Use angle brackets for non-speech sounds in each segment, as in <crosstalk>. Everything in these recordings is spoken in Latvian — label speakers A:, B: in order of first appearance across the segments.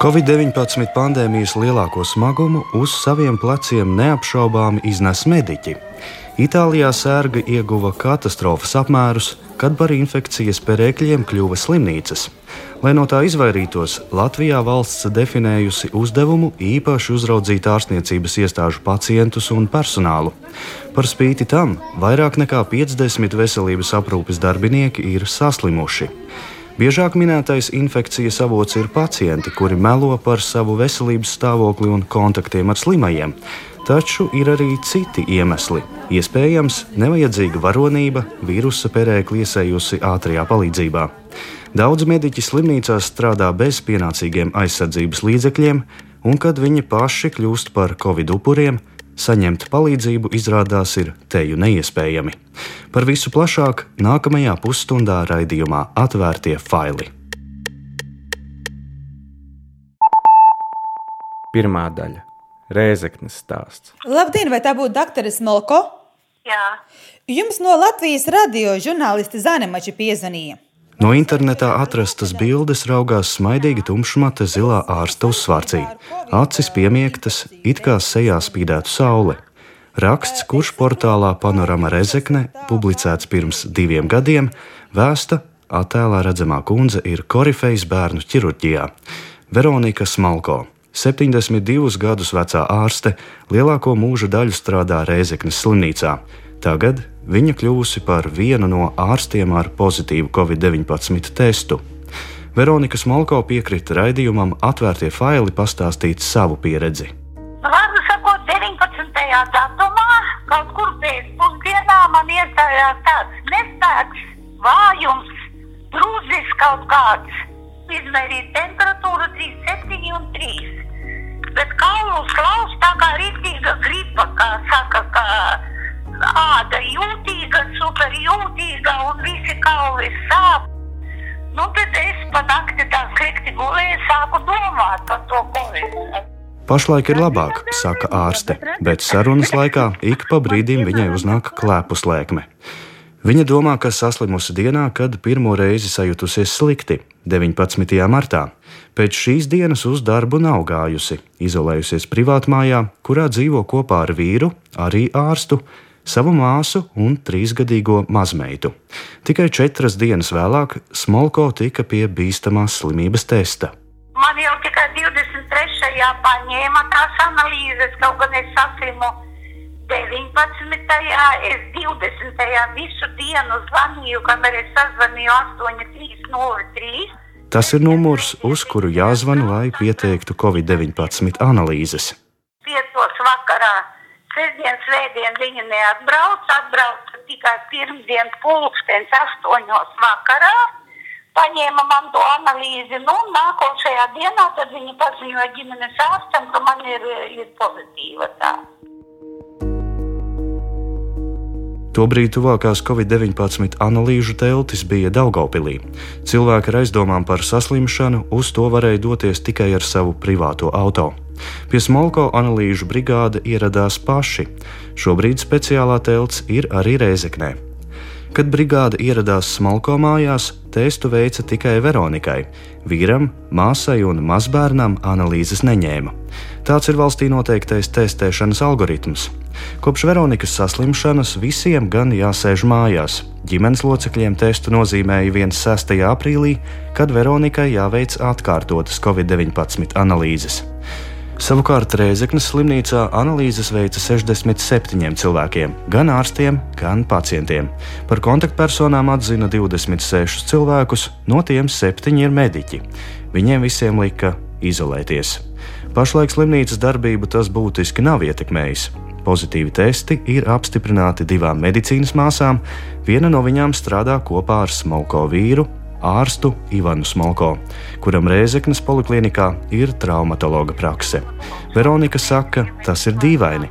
A: Covid-19 pandēmijas lielāko smagumu uz saviem pleciem neapšaubāmi iznes mediķi. Itālijā sērga ieguva katastrofas apmērus, kad par infekcijas perēkļiem kļuva slimnīcas. Lai no tā izvairītos, Latvijā valsts definējusi uzdevumu īpaši uzraudzīt ārstniecības iestāžu pacientus un personālu. Par spīti tam vairāk nekā 50 veselības aprūpes darbinieki ir saslimuši. Biežāk minētais infekcijas avots ir pacienti, kuri melo par savu veselības stāvokli un kontaktiem ar slimajiem. Taču ir arī citi iemesli. Iespējams, nevajadzīga varonība, vīrusa perēkli iesējusi ātrajā palīdzībā. Daudz mediķi slimnīcās strādā bez pienācīgiem aizsardzības līdzekļiem, un kad viņi paši kļūst par covid upuriem, saņemt palīdzību izrādās ir teju neiespējami. Par visu plašāk nākamajā pusstundā raidījumā Atvērtie faili.
B: Pirmā daļa - Rēzeknes stāsts.
C: Labdien, vai tā būtu doktore Smolko?
D: Jā,
C: Jums no Latvijas radio žurnālisti Zanemači piezvanīja.
A: No internetā atrastas bildes raugās smaidīgi tumšmate zilā ārsta uzsvārcī. Acis piemiegtas, it kā sejā spīdētu saule. Raksts, kurš portālā Panorama Rezekne publicēts pirms diviem gadiem, vēsta, attēlā redzamā kundze ir korifejas bērnu ķirurģijā. Veronika Smalko, 72 gadus vecā ārste, lielāko mūža daļu strādā Rēzeknes slimnīcā. Tagad viņa kļuvusi par vienu no ārstiem ar pozitīvu covid-19 testu. Veronika Smalko piekrita raidījumam atvērtie faili pastāstīt savu pieredzi.
D: varu sakot, 19. datumā, kaut kur pēcpusdienā man iestājās tāds nespēks, vājums, drūzis kaut kāds. Izmērīt temperatūru 37 un 3. Bet kaulu slaus tā kā rītīga gripa, kā saka, kā āda jūtīga, super jūtīga un visi kauli sāp. Nu, tad es pa nakti tā slikti gulēju, sāku domāt par to covid.
A: Pašlaik ir labāk, saka ārste, bet sarunas laikā ik pa brīdim viņai uznāk klēpu slēgme. Viņa domā, ka saslimusi dienā, kad pirmo reizi sajutusies slikti, 19. martā. Pēc šīs dienas uz darbu nav gājusi, izolējusies privātmājā, kurā dzīvo kopā ar vīru, arī ārstu, savu māsu un trīsgadīgo mazmeitu. Tikai četras dienas vēlāk Smolko tika pie bīstamās slimības testa.
D: Man jau tikai 23. paņēma tās analīzes, kaut gan es saslimu 19. es 20. visu dienu zvanīju, kamēr es sazvanīju 8303.
A: Tas ir numurs, uz kuru jāzvan, lai pieteiktu Covid-19 analīzes.
D: 5. vakarā, sestdien, svētdien viņa neatbrauc, atbrauca tikai pirmdien pulkstens 8. vakarā. Paņēma man to analīzi, nu, nākošajā dienā tad viņa paziņoja ģimenes ārstam, ka man ir, ir pozitīva tā.
A: Tobrīd tuvākās Covid-19 analīžu teltis bija Daugaupilī. Cilvēki ar aizdomām par saslimšanu uz to varēja doties tikai ar savu privāto auto. Pie Smolko analīžu brigāde ieradās paši. Šobrīd speciālā telts ir arī Rēzeknē. Kad brigāde ieradās Smalko mājās, testu veica tikai Veronikai. Vīram, māsai un mazbērnam analīzes neņēma. Tāds ir valstī noteiktais testēšanas algoritms. Kopš Veronikas saslimšanas visiem gan jāsēž mājās. Ģimenes locekļiem testu nozīmēja 1. aprīlī, kad Veronikai jāveic atkārtotas Covid-19 analīzes. Savukārt Rēzeknas slimnīcā analīzes veica 67 cilvēkiem, gan ārstiem, gan pacientiem. Par kontaktpersonām atzina 26 cilvēkus, no tiem 7 ir mediķi. Viņiem visiem lika izolēties. Pašlaik slimnīcas darbību tas būtiski nav ietekmējis. Pozitīvi testi ir apstiprināti divām medicīnas māsām. Viena no viņām strādā kopā ar smalko vīru, ārstu Ivanu Smolko, kuram Rēzeknas poliklinikā ir traumatologa prakse. Veronika saka, tas ir dīvaini.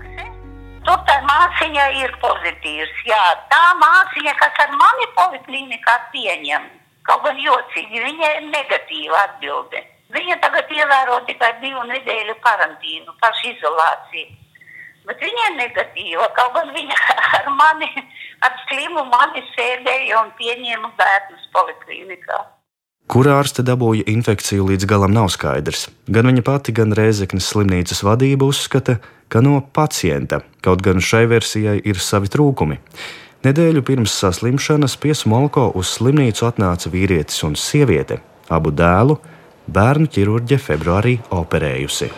D: Tur tā māsiņa ir pozitīvs. Jā, tā māsiņa, kas ar mani poliklinikā pieņem, kaut gan jocīgi, viņai ir negatīva atbilde. Viņa tagad ievēro tikai divu nedēļu karantīnu, pašizolāciju. Bet viņa ir negatīva, kaut gan viņa <laughs> ar mani, ar slimu mani sēdēja un pieņēma bērnus poliklinikā.
A: Kur ārste dabūja infekciju līdz galam nav skaidrs. Gan viņa pati, gan Rēzeknes slimnīcas vadība uzskata, ka no pacienta, kaut gan šai versijai ir savi trūkumi. Nedēļu pirms saslimšanas pie Smolko uz slimnīcu atnāca vīrietis un sieviete. Abu dēlu bērnu ķirurģe februārī operējusi.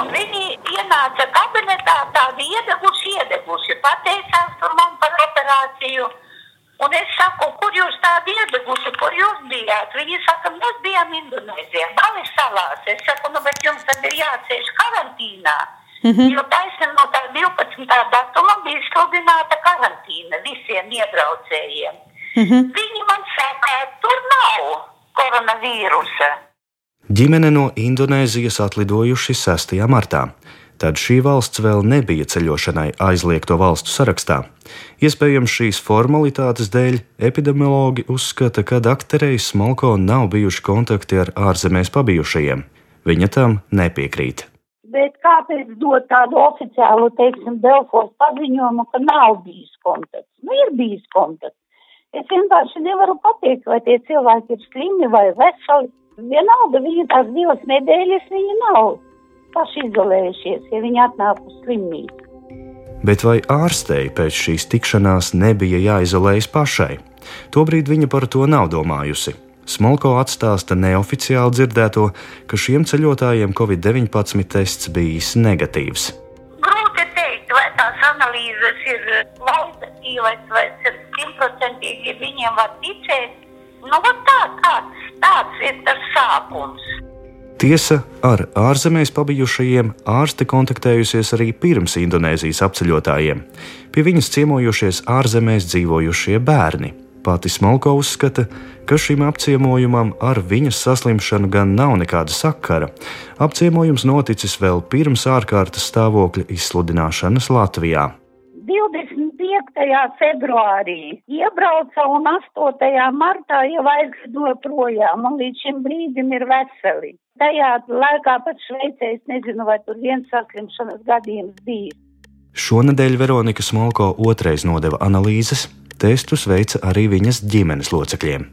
E: Un viņi ienāca kabinetā tādi iedeguši, pateicās tur man par operāciju. Un es saku, kur jūs tādi iedeguši, kur jūs bijāt? Viņi saka, mēs bijām Indonēzijā, Balis salās. Es saku, nu, bet jums tad ir jāceļ karantīnā. Mm -hmm. Jo taisnība no tā 12. datuma bija sludināta karantīna visiem iebraucējiem. Mm -hmm. Viņi man saka, tur nav koronavīrusa.
A: Ģimene no Indonēzijas atlidojuši 6. martā. Tad šī valsts vēl nebija ceļošanai aizliegto valstu sarakstā. Iespējams, šīs formalitātes dēļ epidemiologi uzskata, ka dakterei Smolko nav bijuši kontakti ar ārzemēs pabijušajiem. Viņa tam nepiekrīt.
D: Bet kāpēc dot tādu oficiālu, teiksim, Belfos paziņojumu, ka nav bijis kontakts? Nu, ir bijis kontakts. Es vienkārši nevaru pateikt, vai tie cilvēki ir slimi vai veseli. Vienalga, viņa tās divas nedēļas viņa nav paši izolējušies, ja viņi atnāk uz slimnīcu.
A: Bet vai ārstei pēc šīs tikšanās nebija jāizolējas pašai? Tobrīd viņa par to nav domājusi. Smolko atstāsta neoficiāli dzirdēto, ka šiem ceļotājiem Covid-19 tests bijis negatīvs.
E: Grūti teikt, vai tās analīzes ir kvalitatīvas vai simtprocentīgi viņiem var ticēt. Nu, tā, tāds, tāds ir tas sākums.
A: Tiesa, ar ārzemēs pabijušajiem ārste kontaktējusies arī pirms Indonēzijas apceļotājiem. Pie viņas ciemojušies ārzemēs dzīvojušie bērni. Pati Smolko uzskata, ka šim apciemojumam ar viņas saslimšanu gan nav nekāda sakara. Apciemojums noticis vēl pirms ārkārtas stāvokļa izsludināšanas Latvijā.
D: 25. februārī iebrauca un 8. martā jau aizlidoja projām, un līdz šim brīdim ir veseli. Tajā laikā pat Šveicē es nezinu, vai tur viens saslimšanas gadījums bija.
A: Šonadēļ Veronika Smolko otrais nodeva analīzes, testus veica arī viņas ģimenes locekļiem.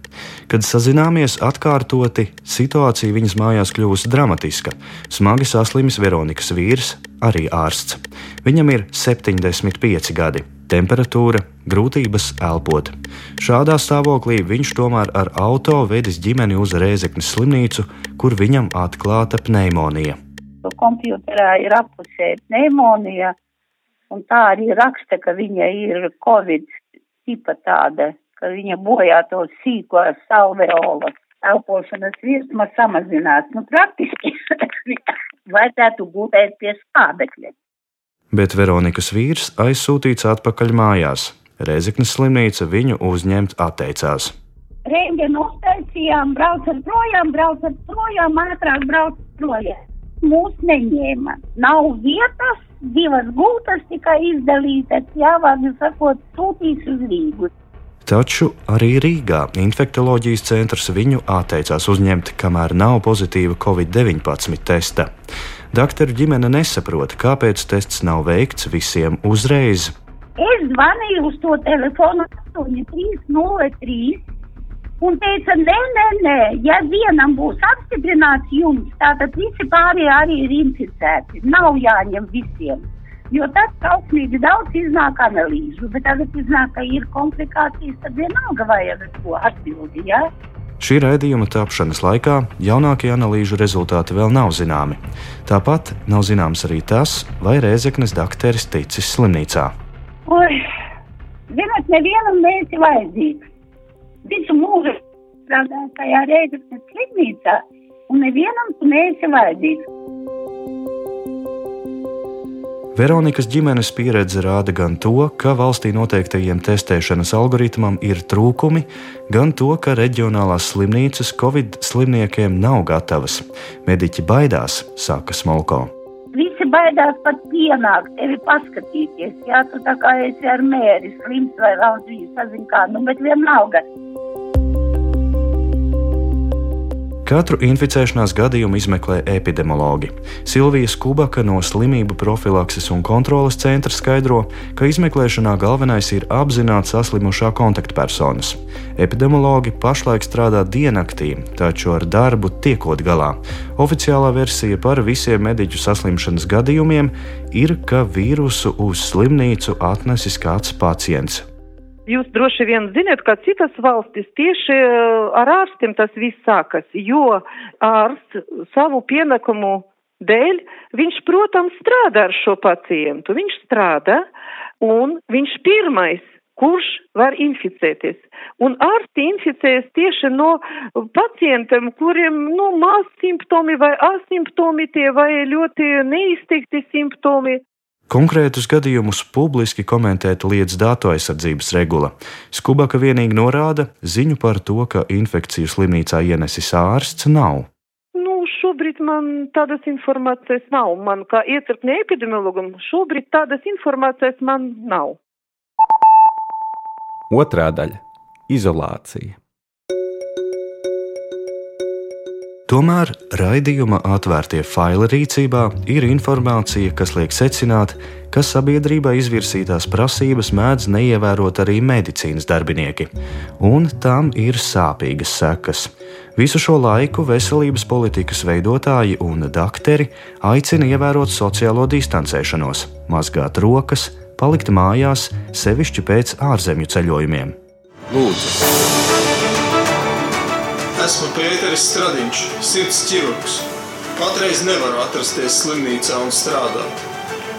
A: Kad sazināmies atkārtoti, situācija viņas mājās kļuvusi dramatiska. Smagi saslimis Veronikas vīrs, arī ārsts. Viņam ir 75 gadi temperatūra, grūtības elpot. Šādā stāvoklī viņš tomēr ar auto vedis ģimeni uz Rēzeknes slimnīcu, kur viņam atklāta pneimonija.
D: Kompjuterā ir apusē pneimonija, un tā arī raksta, ka viņa ir Covid tipa tāda, ka viņa bojā to sīko salveolas. Elpošanas virsma samazinās. Nu, praktiski <laughs> vajadzētu gulēt pie skābekļa
A: bet Veronikas vīrs aizsūtīts atpakaļ mājās. Reizeknas slimnīca viņu uzņemt atteicās.
D: Rēģinu uztaisījām, braucat projām, braucat projām, ātrāk braucat projām. Mūs neņēma. Nav vietas, divas gultas tikai izdalītas, jāvārdu sakot, sūtīs uz Rīgu.
A: Taču arī Rīgā infektuoloģijas centrs viņu atteicās uzņemt, kamēr nav pozitīva Covid-19 testa. Dakteru ģimene nesaprot, kāpēc tests nav veikts visiem uzreiz.
D: Es zvanīju uz to telefonu 8303 un teica, nē, nē, nē, ja vienam būs apstiprināts jums, tātad visi pārējie arī ir inficēti. Nav jāņem visiem. Jo tad trauksmīgi daudz iznāk analīžu, bet tagad iznāk, ka ir komplikācijas, tad vienalga vajag to atbildi. Ja?
A: Šī raidījuma tapšanas laikā jaunākie analīžu rezultāti vēl nav zināmi. Tāpat nav zināms arī tas, vai Rēzeknes dakteris ticis slimnīcā.
D: Oi, zinot, nevienam neesi vajadzīgs. Visu mūžu strādāju tajā Rēzeknes slimnīcā, un nevienam tu neesi vajadzīgs.
A: Veronikas ģimenes pieredze rāda gan to, ka valstī noteiktajiem testēšanas algoritmam ir trūkumi, gan to, ka reģionālās slimnīcas Covid slimniekiem nav gatavas. Mediķi baidās, saka Smolko.
D: Visi baidās pat pienākt, tevi paskatīties. Jā, tu tā kā esi ar mēri, slims vai raudzīgs, sazin kā, nu, bet vienalga.
A: Katru inficēšanās gadījumu izmeklē epidemiologi. Silvija Skubaka no Slimību profilakses un kontrolas centra skaidro, ka izmeklēšanā galvenais ir apzināt saslimušā kontaktpersonas. Epidemiologi pašlaik strādā diennaktī, taču ar darbu tiekot galā. Oficiālā versija par visiem mediķu saslimšanas gadījumiem ir, ka vīrusu uz slimnīcu atnesis kāds pacients.
F: Jūs droši vien zināt, ka citas valstis tieši eh, ar ārstiem tas viss sākas, jo ārsts savu pienākumu dēļ, viņš, protams, strādā ar šo pacientu. Viņš strādā un viņš pirmais, kurš var inficēties. Un ārsti inficējas tieši no pacientiem, kuriem, nu, maz simptomi vai asimptomi tie vai ļoti neizteikti simptomi.
A: Konkrētus gadījumus publiski komentēt liedz datu aizsardzības regula. Skubaka vienīgi norāda, ziņu par to, ka infekciju slimnīcā ienesis ārsts, nav.
F: Nu, šobrīd man tādas informācijas nav. Man kā iecirkņa epidemiologam šobrīd tādas informācijas man nav.
B: Otrā daļa - izolācija.
A: Tomēr raidījuma atvērtie faili rīcībā ir informācija, kas liek secināt, ka sabiedrībā izvirsītās prasības mēdz neievērot arī medicīnas darbinieki, un tam ir sāpīgas sekas. Visu šo laiku veselības politikas veidotāji un dakteri aicina ievērot sociālo distancēšanos, mazgāt rokas, palikt mājās, sevišķi pēc ārzemju ceļojumiem.
G: Lūdzu! Esmu Pēteris Stradiņš, sirds ķirurgs. Patreiz nevaru atrasties slimnīcā un strādāt,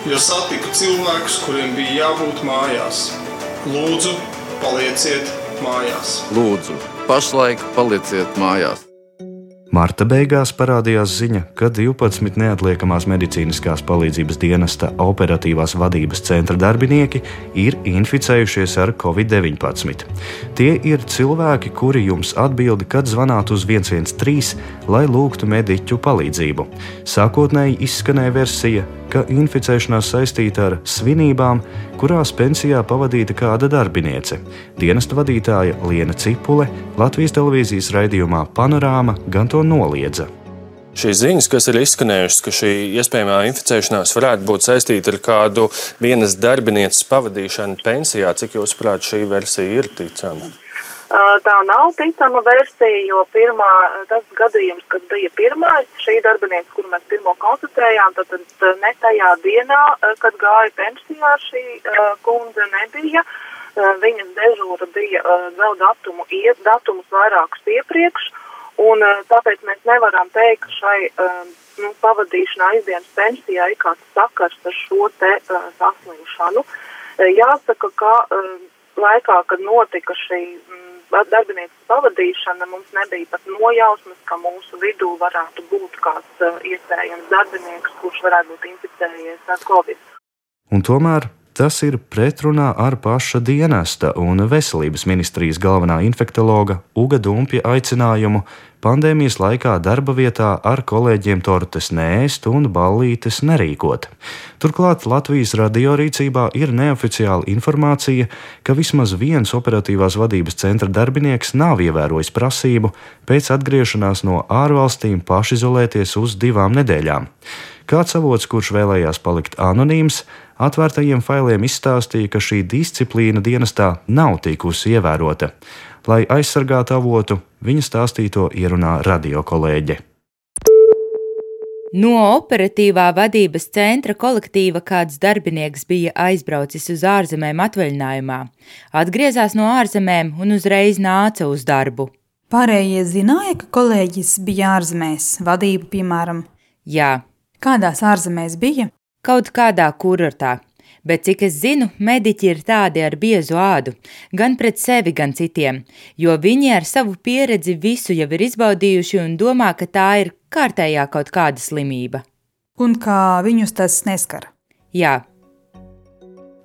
G: jo satiku cilvēkus, kuriem bija jābūt mājās. Lūdzu, palieciet mājās!
H: Lūdzu, pašlaik palieciet mājās!
A: Marta beigās parādījās ziņa, ka 12 neatliekamās medicīniskās palīdzības dienesta operatīvās vadības centra darbinieki ir inficējušies ar covid-19. Tie ir cilvēki, kuri jums atbildi, kad zvanāt uz 113, lai lūgtu mediķu palīdzību. Sākotnēji izskanēja versija, ka inficēšanās saistīta ar svinībām, kurās pensijā pavadīta kāda darbiniece. Dienesta vadītāja Liena Cipule Latvijas televīzijas raidījumā Panorāma gan to noliedza.
I: Šīs ziņas, kas ir izskanējušas, ka šī iespējamā inficēšanās varētu būt saistīta ar kādu vienas darbinieces pavadīšanu pensijā, cik jūs prāt šī versija ir ticama?
F: Tā nav ticama versija, jo pirmā, tas gadījums, kas bija pirmais, šī darbinieca, kuru mēs pirmo konstatējām, tad, tad ne tajā dienā, kad gāja pensijā, šī kundze nebija. Viņas dežūra bija vēl datumu, datumus vairākus iepriekš, un tāpēc mēs nevaram teikt, ka šai nu, pavadīšanā aizdienas pensijā ir kāds sakars ar šo te saslimšanu. Jāsaka, ka laikā, kad notika šī darbinieces pavadīšana mums nebija pat nojausmas, ka mūsu vidū varētu būt kāds iespējams darbinieks, kurš varētu būt inficējies ar covid.
A: Un tomēr Tas ir pretrunā ar paša dienesta un veselības ministrijas galvenā infektuologa Uga Dumpja aicinājumu pandēmijas laikā darba vietā ar kolēģiem tortes nēst un ballītes nerīkot. Turklāt Latvijas radio rīcībā ir neoficiāla informācija, ka vismaz viens operatīvās vadības centra darbinieks nav ievērojis prasību pēc atgriešanās no ārvalstīm pašizolēties uz divām nedēļām. Kāds avots, kurš vēlējās palikt anonīms, atvērtajiem failiem izstāstīja, ka šī disciplīna dienestā nav tikusi ievērota. Lai aizsargātu avotu, viņa stāstīto ierunā radio kolēģe.
J: No operatīvā vadības centra kolektīva kāds darbinieks bija aizbraucis uz ārzemēm atvaļinājumā, atgriezās no ārzemēm un uzreiz nāca uz darbu.
C: Pārējie zināja, ka kolēģis bija ārzemēs, vadība, piemēram.
J: Jā.
C: Kādās ārzemēs bija?
J: kaut kādā kurortā. Bet cik es zinu, mediķi ir tādi ar biezu ādu, gan pret sevi, gan citiem, jo viņi ar savu pieredzi visu jau ir izbaudījuši un domā, ka tā ir kārtējā kaut kāda slimība.
C: Un kā viņus tas neskar?
J: Jā.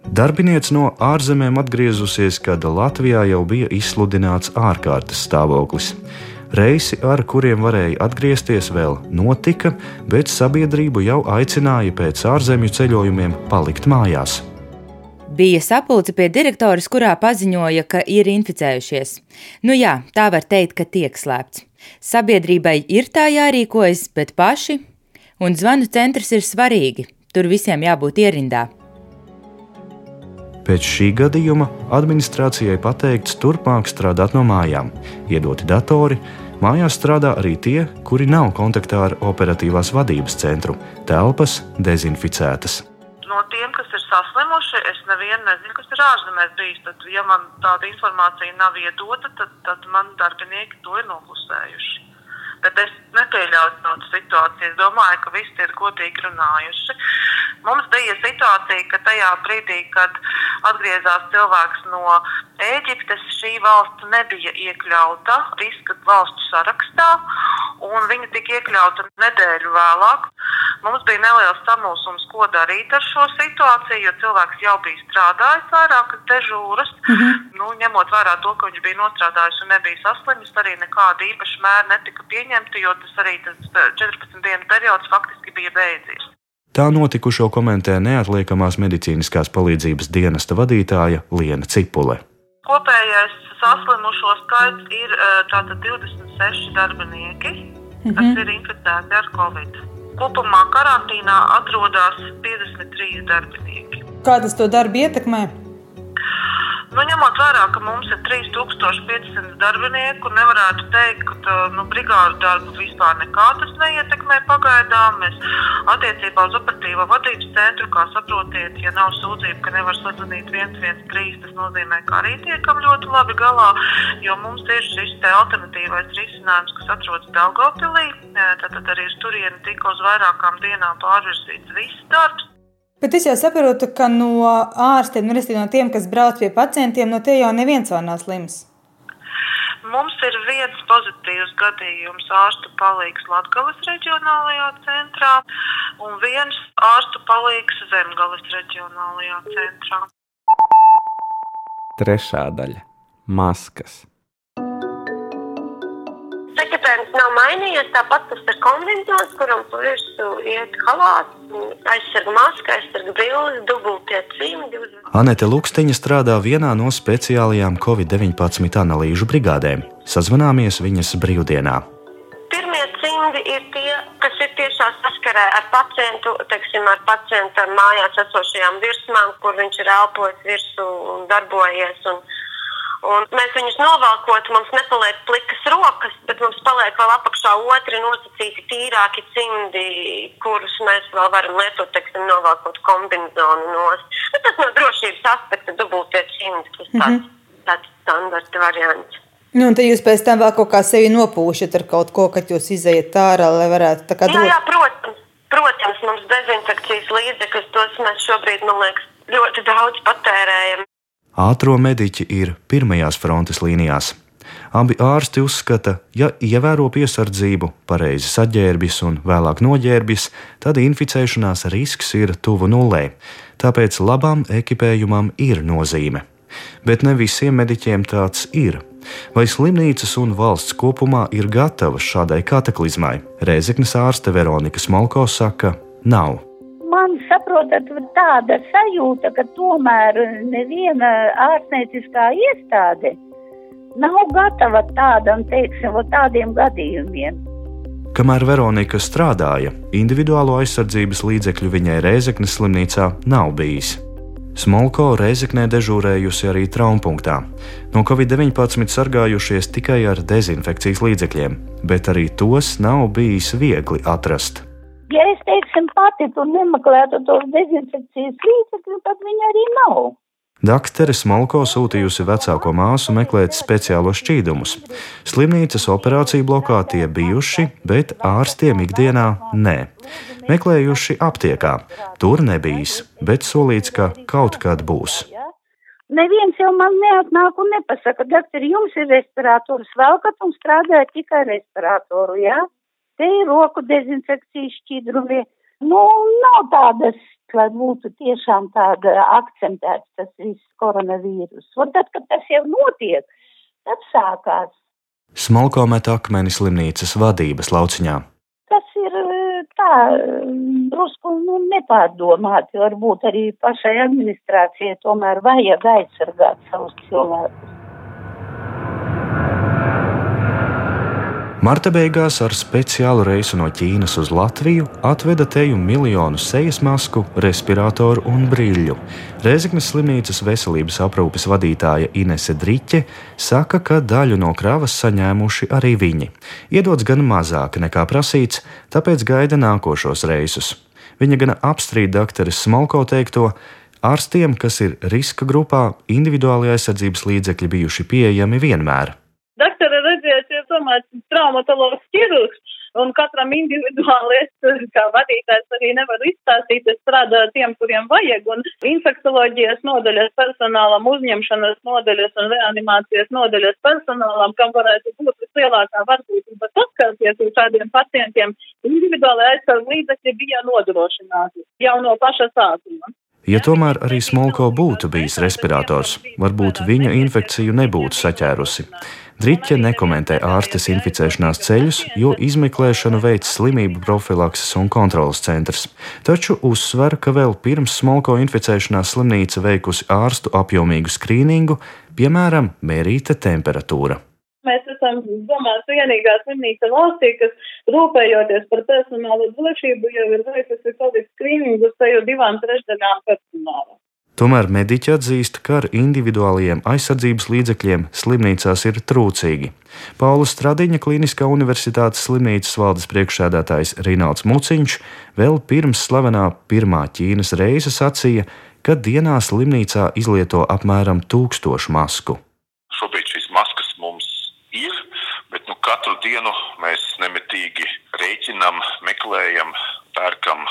A: Darbiniece no ārzemēm atgriezusies, kad Latvijā jau bija izsludināts ārkārtas stāvoklis. Reisi, ar kuriem varēja atgriezties, vēl notika, bet sabiedrību jau aicināja pēc ārzemju ceļojumiem palikt mājās.
J: Bija sapulce pie direktoras, kurā paziņoja, ka ir inficējušies. Nu jā, tā var teikt, ka tiek slēpts. Sabiedrībai ir tā jārīkojas, bet paši, un zvanu centrs ir svarīgi, tur visiem jābūt ierindā.
A: Pēc šī gadījuma administrācijai pateikts turpmāk strādāt no mājām, iedoti datori. Mājās strādā arī tie, kuri nav kontaktā ar operatīvās vadības centru. Telpas dezinficētas.
F: No tiem, kas ir saslimuši, es nevienu nezinu, kas ir ārzemēs bijis. Tad, ja man tāda informācija nav iedota, tad, tad man darbinieki to ir noklusējuši. Bet es nepieļauju tādu situāciju. Es domāju, ka visi ir godīgi runājuši. Mums bija situācija, ka tajā brīdī, kad atgriezās cilvēks no Ēģiptes, šī valsts nebija iekļauta riska valstu sarakstā, un viņa tika iekļauta nedēļu vēlāk. Mums bija neliels samulsums, ko darīt ar šo situāciju, jo cilvēks jau bija strādājis vairākas dežūras. Mm -hmm. nu, ņemot vērā to, ka viņš bija nostrādājis un nebija saslimis, arī nekāda īpaša mēra netika pieņemta, jo tas arī tas 14 dienu periods faktiski bija beidzies.
A: Tā notikušo komentē neatliekamās medicīniskās palīdzības dienesta vadītāja Liena Cipule.
F: Kopējais saslimušo skaits ir tātad 26 darbinieki, kas mm -hmm. ir inficēti ar covid. Kopumā karantīnā atrodas 53 darbinieki.
C: Kā tas to darbu ietekmē?
F: Nu, ņemot vērā, ka mums ir 3500 darbinieku, nevarētu teikt, ka nu, brigādu darbu vispār nekā tas neietekmē pagaidām. Mēs attiecībā uz operatīvo vadības centru, kā saprotiet, ja nav sūdzība, ka nevar sazvanīt 113, tas nozīmē, ka arī tiekam ļoti labi galā, jo mums ir šis te alternatīvais risinājums, kas atrodas Daugavpilī. Tātad arī uz turieni tika uz vairākām dienām pārvirzīts viss darbs.
C: Bet es jau saprotu, ka no ārstiem, nu, no tiem, kas brauc pie pacientiem, no tie jau neviens vēl nav slims.
F: Mums ir viens pozitīvs gadījums ārstu palīgs Latgales reģionālajā centrā un viens ārstu palīgs Zemgales reģionālajā centrā.
B: Trešā daļa - maskas.
K: Sekretārs nav mainījies. Tāpat tas ir kombinācijs, kuram pa virsmu iet halāts, aizsarga maska, aizsarga brilles, dubultie cimdi.
A: Anete Luksteņa strādā vienā no speciālajām Covid-19 analīžu brigādēm. Sazvanāmies viņas brīvdienā.
K: Pirmie cimdi ir tie, kas ir tiešā saskarē ar pacientu, teiksim, ar pacientu mājās esošajām virsmām, kur viņš ir elpojis virsū un darbojies. Un, Un mēs viņus novelkot, mums nepaliek plikas rokas, bet mums paliek vēl apakšā otri nosacīti tīrāki cimdi, kurus mēs vēl varam lietot, teiksim, novelkot kombinezonu nost. Bet tas no drošības aspekta dubultie cimdi, tas tāds, mm -hmm. tāds standarta variants.
C: Nu, un tad jūs pēc tam vēl kaut kā sevi nopūšat ar kaut ko, kad jūs izējat ārā, lai varētu tā kā
K: dot. Jā, jā, protams, protams, mums dezinfekcijas līdzekļus, tos mēs šobrīd, man liekas, ļoti daudz patērējam.
A: Ātro mediķi ir pirmajās frontes līnijās. Abi ārsti uzskata, ja ievēro piesardzību, pareizi saģērbjas un vēlāk noģērbjas, tad inficēšanās risks ir tuvu nulē. Tāpēc labam ekipējumam ir nozīme. Bet ne visiem mediķiem tāds ir. Vai slimnīcas un valsts kopumā ir gatavas šādai kataklizmai? Rēzeknes ārste Veronika Smolko saka, nav
D: saprotat, tāda sajūta, ka tomēr neviena ārstnieciskā iestāde nav gatava tādam, teiksim, tādiem gadījumiem.
A: Kamēr Veronika strādāja, individuālo aizsardzības līdzekļu viņai Rēzeknes slimnīcā nav bijis. Smolko Reizeknē dežūrējusi arī traumpunktā. No Covid-19 sargājušies tikai ar dezinfekcijas līdzekļiem, bet arī tos nav bijis viegli atrast.
D: Ja es teiksim pati tur nemeklētu tos dezinfekcijas līdzekļus, tad viņi arī nav.
A: Daktere Smolko sūtījusi vecāko māsu meklēt speciālos šķīdumus. Slimnīcas operāciju blokā tie bijuši, bet ārstiem ikdienā nē. Meklējuši aptiekā. Tur nebijis, bet solīts, ka kaut kad būs.
D: Neviens jau man neatnāk un nepasaka, doktor, jums ir respirators, velkat un strādājat tikai respiratoru, jā? Ja? Te ir roku dezinfekcijas šķidrumi. Nu, nav tādas, lai būtu tiešām tāda akcentēts tas viss koronavīrus. Un tad, kad tas jau notiek, tad sākās.
A: Smalko met akmeni slimnīcas vadības lauciņā.
D: Tas ir tā drusku nu, nepārdomāti. Varbūt arī pašai administrācijai tomēr vajag aizsargāt savus cilvēkus.
A: Marta beigās ar speciālu reisu no Ķīnas uz Latviju atveda teju miljonu sejas masku, respiratoru un brīļu. Rēzeknes slimnīcas veselības aprūpes vadītāja Inese Driķe saka, ka daļu no kravas saņēmuši arī viņi. Iedots gan mazāk nekā prasīts, tāpēc gaida nākošos reisus. Viņa gan apstrīd doktoris Smolko teikto, ārstiem, kas ir riska grupā, individuālajā aizsardzības līdzekļi bijuši pieejami vienmēr.
F: Daktere tomēr traumatologs ķirurgs, un katram individuāli es kā vadītājs arī nevaru izstāstīt, es strādāju tiem, kuriem vajag, un infektoloģijas nodaļas personālam, uzņemšanas nodaļas un reanimācijas nodaļas personālam, kam varētu būt vislielākā varbūtība saskarties ar šādiem pacientiem, individuāli aizsardz līdzekļi bija nodrošināti jau no paša sākuma.
A: Ja tomēr arī Smolko būtu bijis respirators, varbūt viņa infekciju nebūtu saķērusi. Driķe nekomentē ārstes inficēšanās ceļus, jo izmeklēšanu veids slimību profilakses un kontrolas centrs. Taču uzsver, ka vēl pirms smolko inficēšanās slimnīca veikusi ārstu apjomīgu skrīningu, piemēram, mērīta temperatūra.
F: Mēs esam, domāju, vienīgā slimnīca valstī, kas rūpējoties par personāla drošību, jau ir veikusi Covid skrīningu uz teju divām trešdaļām personāla.
A: Tomēr mediķi atzīst, ka ar individuālajiem aizsardzības līdzekļiem slimnīcās ir trūcīgi. Paula Stradiņa Kliniskā universitātes slimnīcas valdes priekšsēdētājs Rināls Muciņš vēl pirms slavenā pirmā Ķīnas reize sacīja, ka dienā slimnīcā izlieto apmēram tūkstošu masku.
L: Šobrīd šīs maskas mums ir, bet nu, katru dienu mēs nemitīgi rēķinam, meklējam, pērkam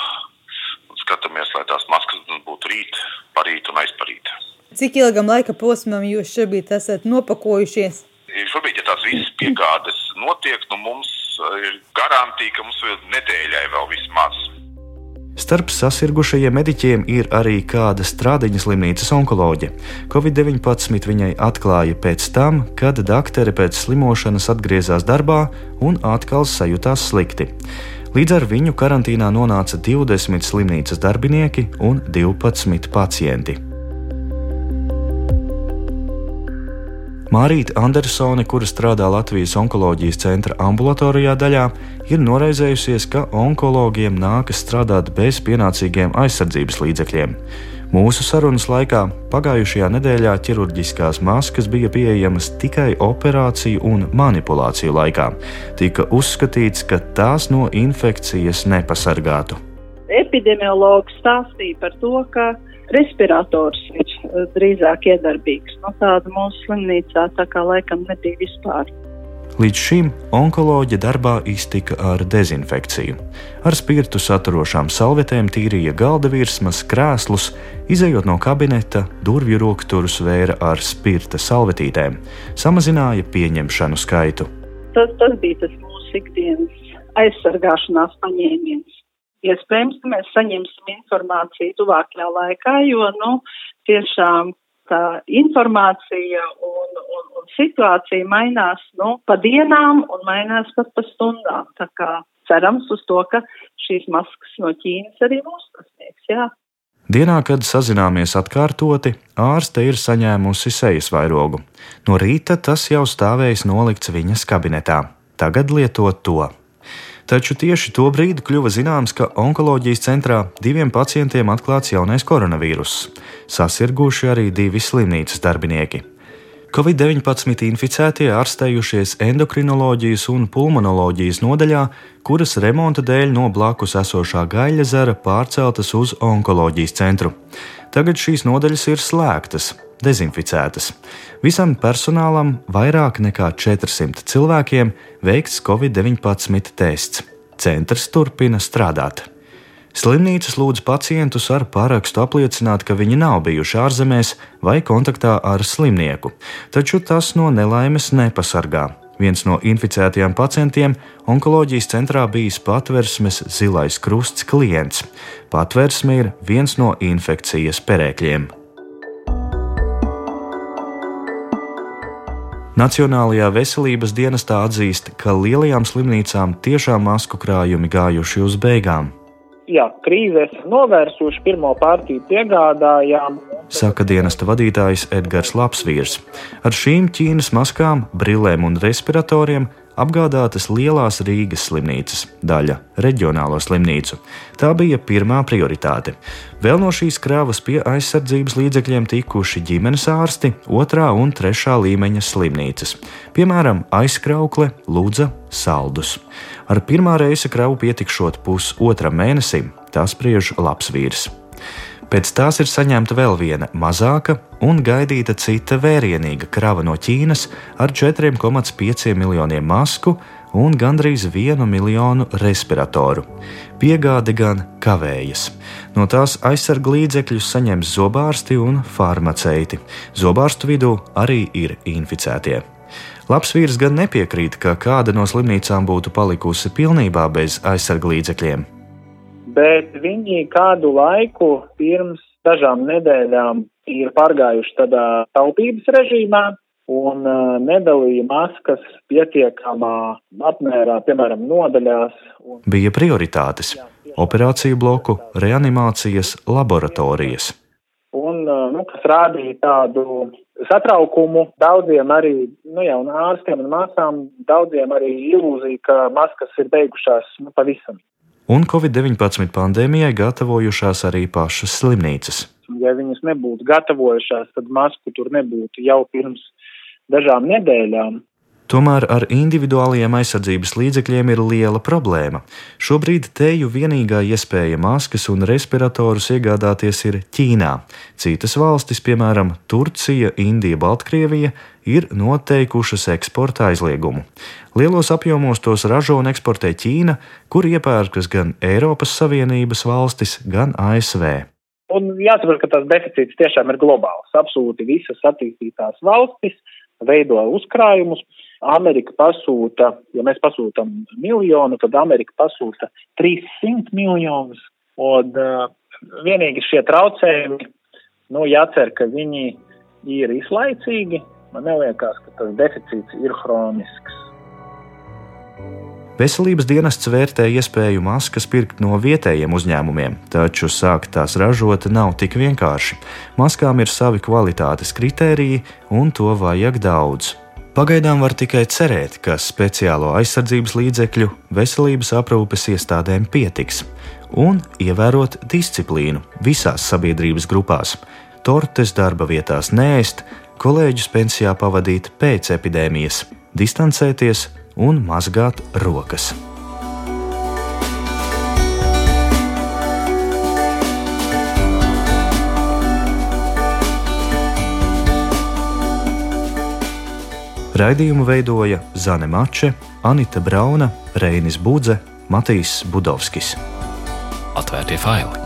L: skatāmies, lai tās maskas būtu rīt, parīt un aizparīt.
C: Cik ilgam laika posmam jūs šobrīd esat nopakojušies?
L: Šobrīd, ja tās visas piegādes notiek, nu mums ir garantija, ka mums vēl nedēļai vēl vismaz.
A: Starp sasirgušajiem mediķiem ir arī kāda strādiņa slimnīcas onkoloģe. Covid-19 viņai atklāja pēc tam, kad doktori pēc slimošanas atgriezās darbā un atkal sajūtās slikti. Līdz ar viņu karantīnā nonāca 20 slimnīcas darbinieki un 12 pacienti. Mārīta Andersone, kura strādā Latvijas onkoloģijas centra ambulatorijā daļā, ir noraizējusies, ka onkologiem nākas strādāt bez pienācīgiem aizsardzības līdzekļiem. Mūsu sarunas laikā pagājušajā nedēļā ķirurģiskās maskas bija pieejamas tikai operāciju un manipulāciju laikā. Tika uzskatīts, ka tās no infekcijas nepasargātu.
F: Epidemiologs stāstīja par to, ka respirators ir eh, drīzāk iedarbīgs. No nu, tāda mūsu slimnīcā tā kā laikam nebija vispār.
A: Līdz šim onkoloģija darbā iztika ar dezinfekciju. Ar spirtu saturošām salvetēm tīrīja galda virsmas, krēslus, izējot no kabineta, durvju rokturus vēra ar spirta salvetītēm, samazināja pieņemšanu skaitu.
F: Tas, tas bija tas mūsu ikdienas aizsargāšanās paņēmiens. Iespējams, ka mēs saņemsim informāciju tuvākajā laikā, jo nu, tiešām tā informācija un, un, un situācija mainās nu, pa dienām un mainās pat pa stundām. Tā kā cerams uz to, ka šīs maskas no Ķīnas arī mūs sasniegs. Jā.
A: Dienā, kad sazināmies atkārtoti, ārste ir saņēmusi sejas vairogu. No rīta tas jau stāvējis nolikts viņas kabinetā. Tagad lietot to. Taču tieši to brīdi kļuva zināms, ka onkoloģijas centrā diviem pacientiem atklāts jaunais koronavīruss. Sasirguši arī divi slimnīcas darbinieki. Covid-19 inficētie ārstējušies endokrinoloģijas un pulmonoloģijas nodaļā, kuras remonta dēļ no blakus esošā gaļa zara pārceltas uz onkoloģijas centru. Tagad šīs nodaļas ir slēgtas, dezinficētas. Visam personālam, vairāk nekā 400 cilvēkiem, veikts Covid-19 tests. Centrs turpina strādāt. Slimnīcas lūdz pacientus ar parakstu apliecināt, ka viņi nav bijuši ārzemēs vai kontaktā ar slimnieku, taču tas no nelaimes nepasargā. Viens no inficētajiem pacientiem onkoloģijas centrā bijis patversmes zilais krusts klients. Patversme ir viens no infekcijas perēkļiem. Nacionālajā veselības dienestā atzīst, ka lielajām slimnīcām tiešām masku krājumi gājuši uz beigām.
M: Jā, krīze esam novērsuši, pirmo partiju piegādājām.
A: Saka dienesta vadītājs Edgars Lapsvīrs. Ar šīm Ķīnas maskām, brillēm un respiratoriem apgādātas lielās Rīgas slimnīcas, daļa reģionālo slimnīcu. Tā bija pirmā prioritāte. Vēl no šīs krāvas pie aizsardzības līdzekļiem tikuši ģimenes ārsti, otrā un trešā līmeņa slimnīcas, piemēram, aizkraukle, lūdza, saldus. Ar pirmā reisa kravu pietikšot pusotram mēnesim, tā spriež labs vīrs. Pēc tās ir saņemta vēl viena mazāka un gaidīta cita vērienīga krava no Ķīnas ar 4,5 miljoniem masku un gandrīz 1 miljonu respiratoru. Piegāde gan kavējas. No tās aizsarga līdzekļus saņems zobārsti un farmaceiti. Zobārstu vidū arī ir inficētie. Labs vīrs gan nepiekrīt, ka kāda no slimnīcām būtu palikusi pilnībā bez aizsarga līdzekļiem
M: bet viņi kādu laiku pirms dažām nedēļām ir pārgājuši tādā taupības režīmā un nedalīja maskas pietiekamā apmērā, piemēram, nodaļās. Un...
A: Bija prioritātes - operāciju bloku, reanimācijas, laboratorijas.
M: Un, nu, kas rādīja tādu satraukumu daudziem arī nu, jau ārstiem un māsām, daudziem arī ilūziju, ka maskas ir beigušās nu, pavisam
A: un Covid-19 pandēmijai gatavojušās arī pašas slimnīcas.
M: Ja viņas nebūtu gatavojušās, tad masku tur nebūtu jau pirms dažām nedēļām.
A: Tomēr ar individuālajiem aizsardzības līdzekļiem ir liela problēma. Šobrīd teju vienīgā iespēja maskas un respiratorus iegādāties ir Ķīnā. Citas valstis, piemēram, Turcija, Indija, Baltkrievija, ir noteikušas eksporta aizliegumu. Lielos apjomos tos ražo un eksportē Ķīna, kur iepērkas gan Eiropas Savienības valstis, gan ASV.
M: Un jāsaprot, ka tas deficīts tiešām ir globāls. Absolūti visas attīstītās valstis veido uzkrājumus. Amerika pasūta, ja mēs pasūtam miljonu, tad Amerika pasūta 300 miljonus. Un uh, vienīgi šie traucējumi, nu, jācer, ka viņi ir izlaicīgi. Man neliekas, ka tas deficīts ir hronisks.
A: Veselības dienests vērtē iespēju maskas pirkt no vietējiem uzņēmumiem, taču sākt tās ražot nav tik vienkārši. Maskām ir savi kvalitātes kritēriji, un to vajag daudz. Pagaidām var tikai cerēt, ka speciālo aizsardzības līdzekļu veselības aprūpes iestādēm pietiks, un ievērot disciplīnu visās sabiedrības grupās. Tortes darba vietās nēst, kolēģus pensijā pavadīt pēc epidēmijas, distancēties un mazgāt rokas. Raidījumu veidoja Zane Mače, Anita Brauna, Reinis Budze, Matīs Budovskis.
N: Atvērtie faili!